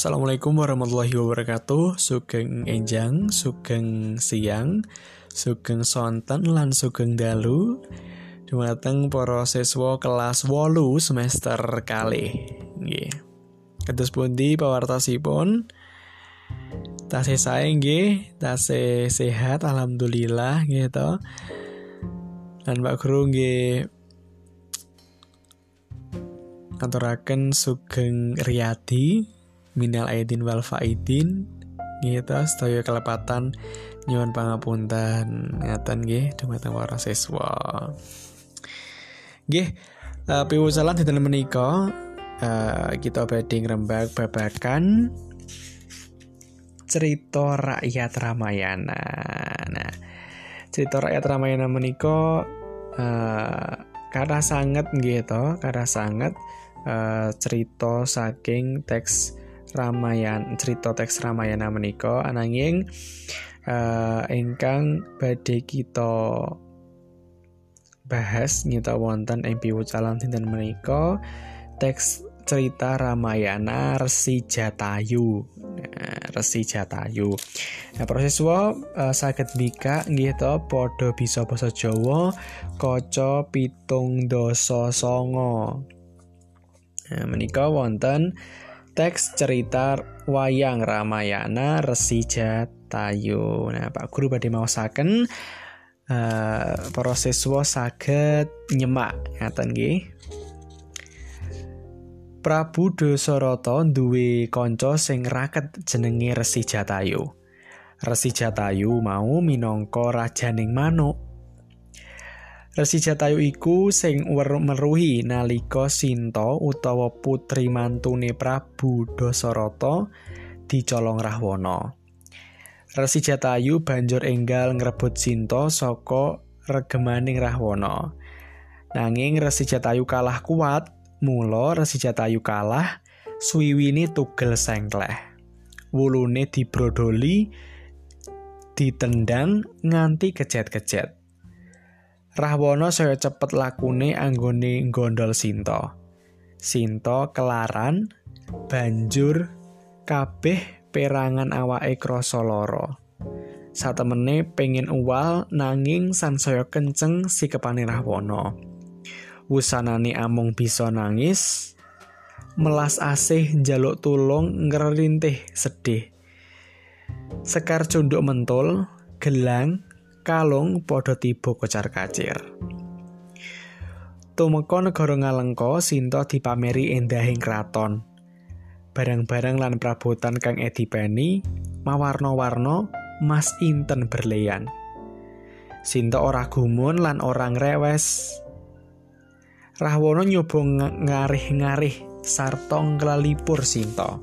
Assalamualaikum warahmatullahi wabarakatuh Sugeng enjang, sugeng siang Sugeng sonten lan sugeng dalu Dumateng para siswa kelas wolu semester kali Nggih. Kados pundi pawartosipun? Tasih sae nggih, tasih sehat alhamdulillah gitu. Dan Pak Guru nggih aturaken sugeng riyadi minal aidin wal faidin. Gitu sedaya kelepatan. Nyuwun pangapunten. Ngaten nggih dumateng para siswa. Nggih uh, piwusalan dinten menika uh, kita badhe ngrembak babakan cerita rakyat Ramayana. Nah, cerita rakyat Ramayana menika uh, kata sangat gitu, kata sangat uh, cerita saking teks Ramayan cerita teks Ramayana menika ananging uh, ingkang badhe kita bahas nyita wonten ing piwucalan dinten menika teks cerita Ramayana Resi Jatayu. Nah, Resi Jatayu. Nah, proses uh, saged bika nggih to padha bisa basa Jawa kaca pitung dasa songo. Nah, menika wonten teks cerita wayang Ramayana Resi Jatayu. Nah, Pak Guru badhe maosaken uh, para siswa saged nyemak ngaten nggih. Prabu Dasarata duwe kanca sing raket jenenge Resi Jatayu. Resi Jatayu mau minangka rajaning manuk Resi Jatayu iku sing meruhi nalika Sinta utawa putri mantune Prabu Dasarata dicolong Rahwana. Resi Jatayu banjur enggal ngrebut Sinta saka regemaning Rahwana. Nanging Resi Jatayu kalah kuat, mula Resi Jatayu kalah, suwiwine tugel sengkleh. Wulune dibrodoli, ditendang nganti kejet-kejet. Rahwana saya cepet lakune anggone gondol Sinta. Sinta kelaran banjur kabeh perangan awake krasa lara. Satemene pengen uwal nanging sansaya kenceng sikepane Rahwana. Wusanane amung bisa nangis, melas asih njaluk tulung ngerintih sedih. Sekar cunduk mentul, gelang, kalung padha tiba kocar-kacir. Tumeka negara Ngalengka Sinta dipameri endahing kraton. Barang-barang lan prabotan kang edipeni mawarna-warna mas inten berlian. Sinta ora gumun lan orang rewes. Rahwana nyoba ngarih-ngarih sarta nglalipur Sinta.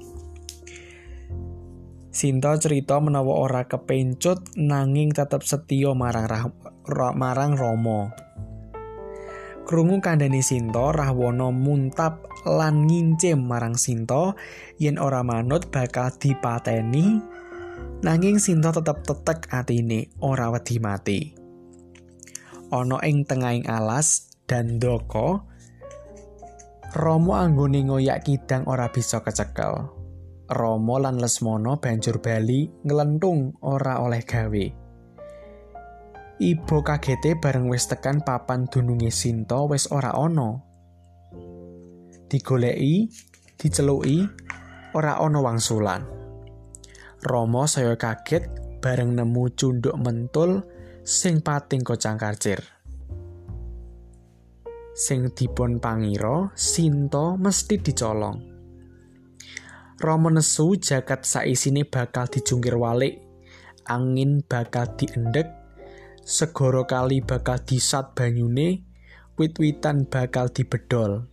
Sinta cerita menawa ora kepencut nanging tetep setia marang rah, ra, marang Rama. Krungu kandhani Sinta, Rahwana muntap lan ngincim marang Sinta yen ora manut bakal dipateni. Nanging Sinta tetep tetek atine ora wedi mati. Ana ing tengahing alas dan doko Romo anggone ngoyak kidang ora bisa kecekel. Romo lan Lesmono banjur bali nglentung ora oleh gawe. Ibu kagete bareng wis tekan papan dununge Sinto wis ora ono. Digoleki, diceluki, ora ono wangsulan. Romo saya kaget bareng nemu cunduk mentul sing pating kocang karcir. Sing dipun pangiro, Sinto mesti dicolong. Romo nesu jagat saisine bakal dijungkir walik, angin bakal diendek, segoro kali bakal disat banyune, wit-witan bakal dibedol.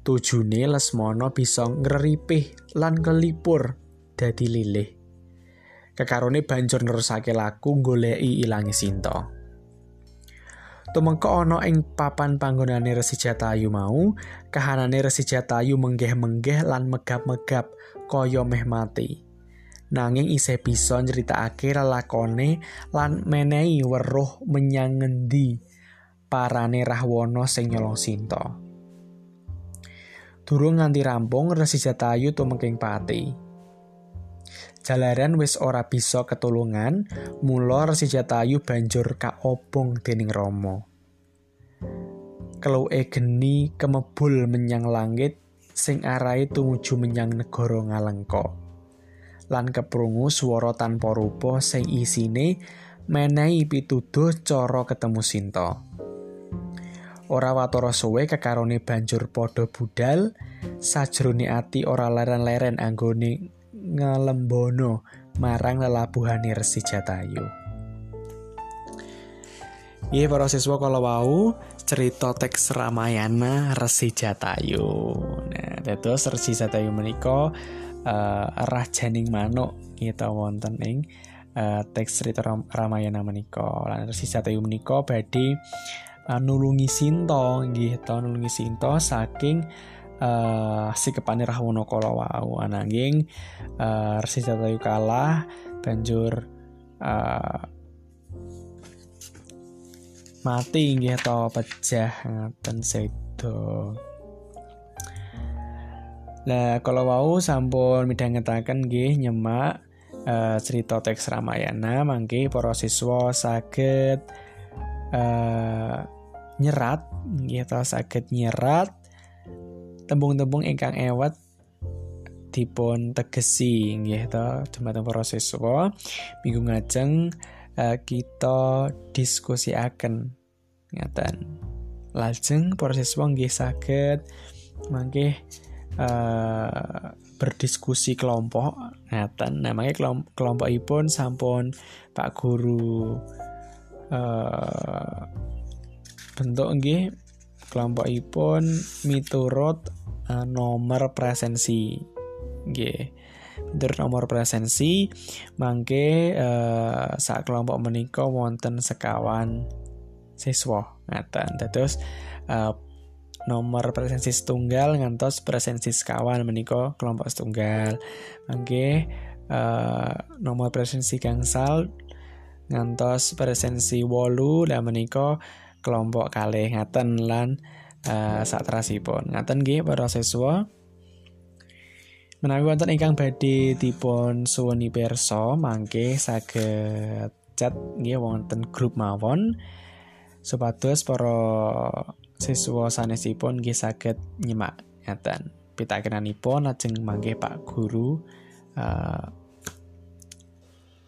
Tujune Lesmono bisa ngeripih lan kelipur dadi lilih. Kekarone banjur nerusake laku goleki ilangi Sinta. Tumengko ana ing papan panggonane Resi Jatayu mau, kahanane Resi Jatayu menggeh-menggeh lan megap-megap kaya meh mati. Nanging isih bisa nyritakake lelakone lan menehi weruh menyang ngendi parane Rahwana sing nyolong Sinta. Durung nganti rampung Resi Jatayu tumengking pati. Jalaran wis ora bisa ketulungan, Resi Jatayu banjur kaobong dening Rama. Keluke geni kemebul menyang langit sing arahe tumuju menyang negara Ngalengka. Lan keprungu swara tanpa rupa sing isine menehi pituduh cara ketemu Sinta. Ora watara suwe kekarone banjur padha budal, sajrone ati ora leren-leren anggone ngalembono marang lelabuhane Resi Jatayu. Iya para siswa kalau mau cerita teks Ramayana Resi Jatayu. Nah, terus Resi Jatayu menika uh, rajaning manuk kita wonten ing uh, teks cerita Ramayana menika. Lan Resi Jatayu menika badhe uh, nulungi Sinta nggih nulungi Sinta saking uh, sikepane Rahwana kala wau. Ananging uh, Resi Jatayu kalah banjur uh, mati nggih to pecah ngaten sedo. Lah kalau wau sampun midhangetaken nggih nyemak uh, cerita teks Ramayana. Mangke para siswa saged uh, nyerat nggih to saged nyerat tembung-tembung ingkang ewet dipun tegesi nggih to dumateng para siswa. Minggu ngajeng uh, kita diskusiaken. Ngaten. Lajeng para siswa nggih saged mangke uh, berdiskusi kelompok. Ngaten. Namanya kelompok kelompokipun sampun Pak Guru uh, bentuk nggih kelompokipun miturut uh, nomor presensi. Nggih. Dur nomor presensi mangke uh, saat kelompok menika wonten sekawan siswa ngaten. Terus uh, nomor presensi setunggal ngantos presensi sekawan menika kelompok setunggal. Mangke uh, nomor presensi gangsal ngantos presensi wolu dan menika kelompok kalih ngaten lan uh, terasipun. Ngaten nggih para siswa. Menawi wonten ingkang badhe dipun suwuni perso mangke saged chat nggih wonten grup mawon. Supados para siswa sanesipun nggih saged nyimak ngaten. Pitakenanipun lajeng mangke Pak Guru uh,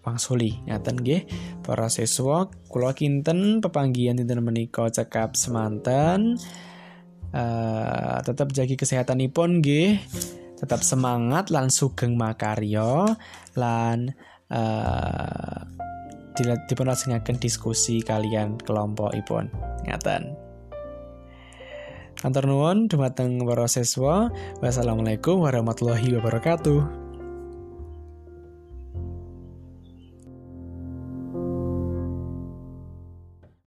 wangsuli ngaten nggih para siswa. Kula kinten pepanggihan dinten menika cekap semanten uh, tetap jagi kesehatanipun nggih tetap semangat lan sugeng makaryo lan uh, dipun lajengaken diskusi kalian kelompok ipun ngaten Kantor nuwun dumateng para siswa. Wassalamualaikum warahmatullahi wabarakatuh.